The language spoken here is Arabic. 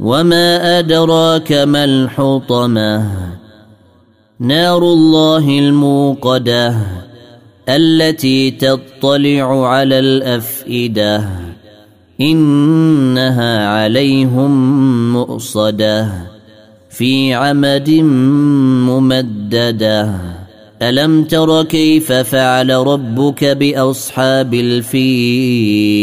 وما ادراك ما الحطمه نار الله الموقده التي تطلع على الافئده انها عليهم مؤصده في عمد ممدده الم تر كيف فعل ربك باصحاب الفيل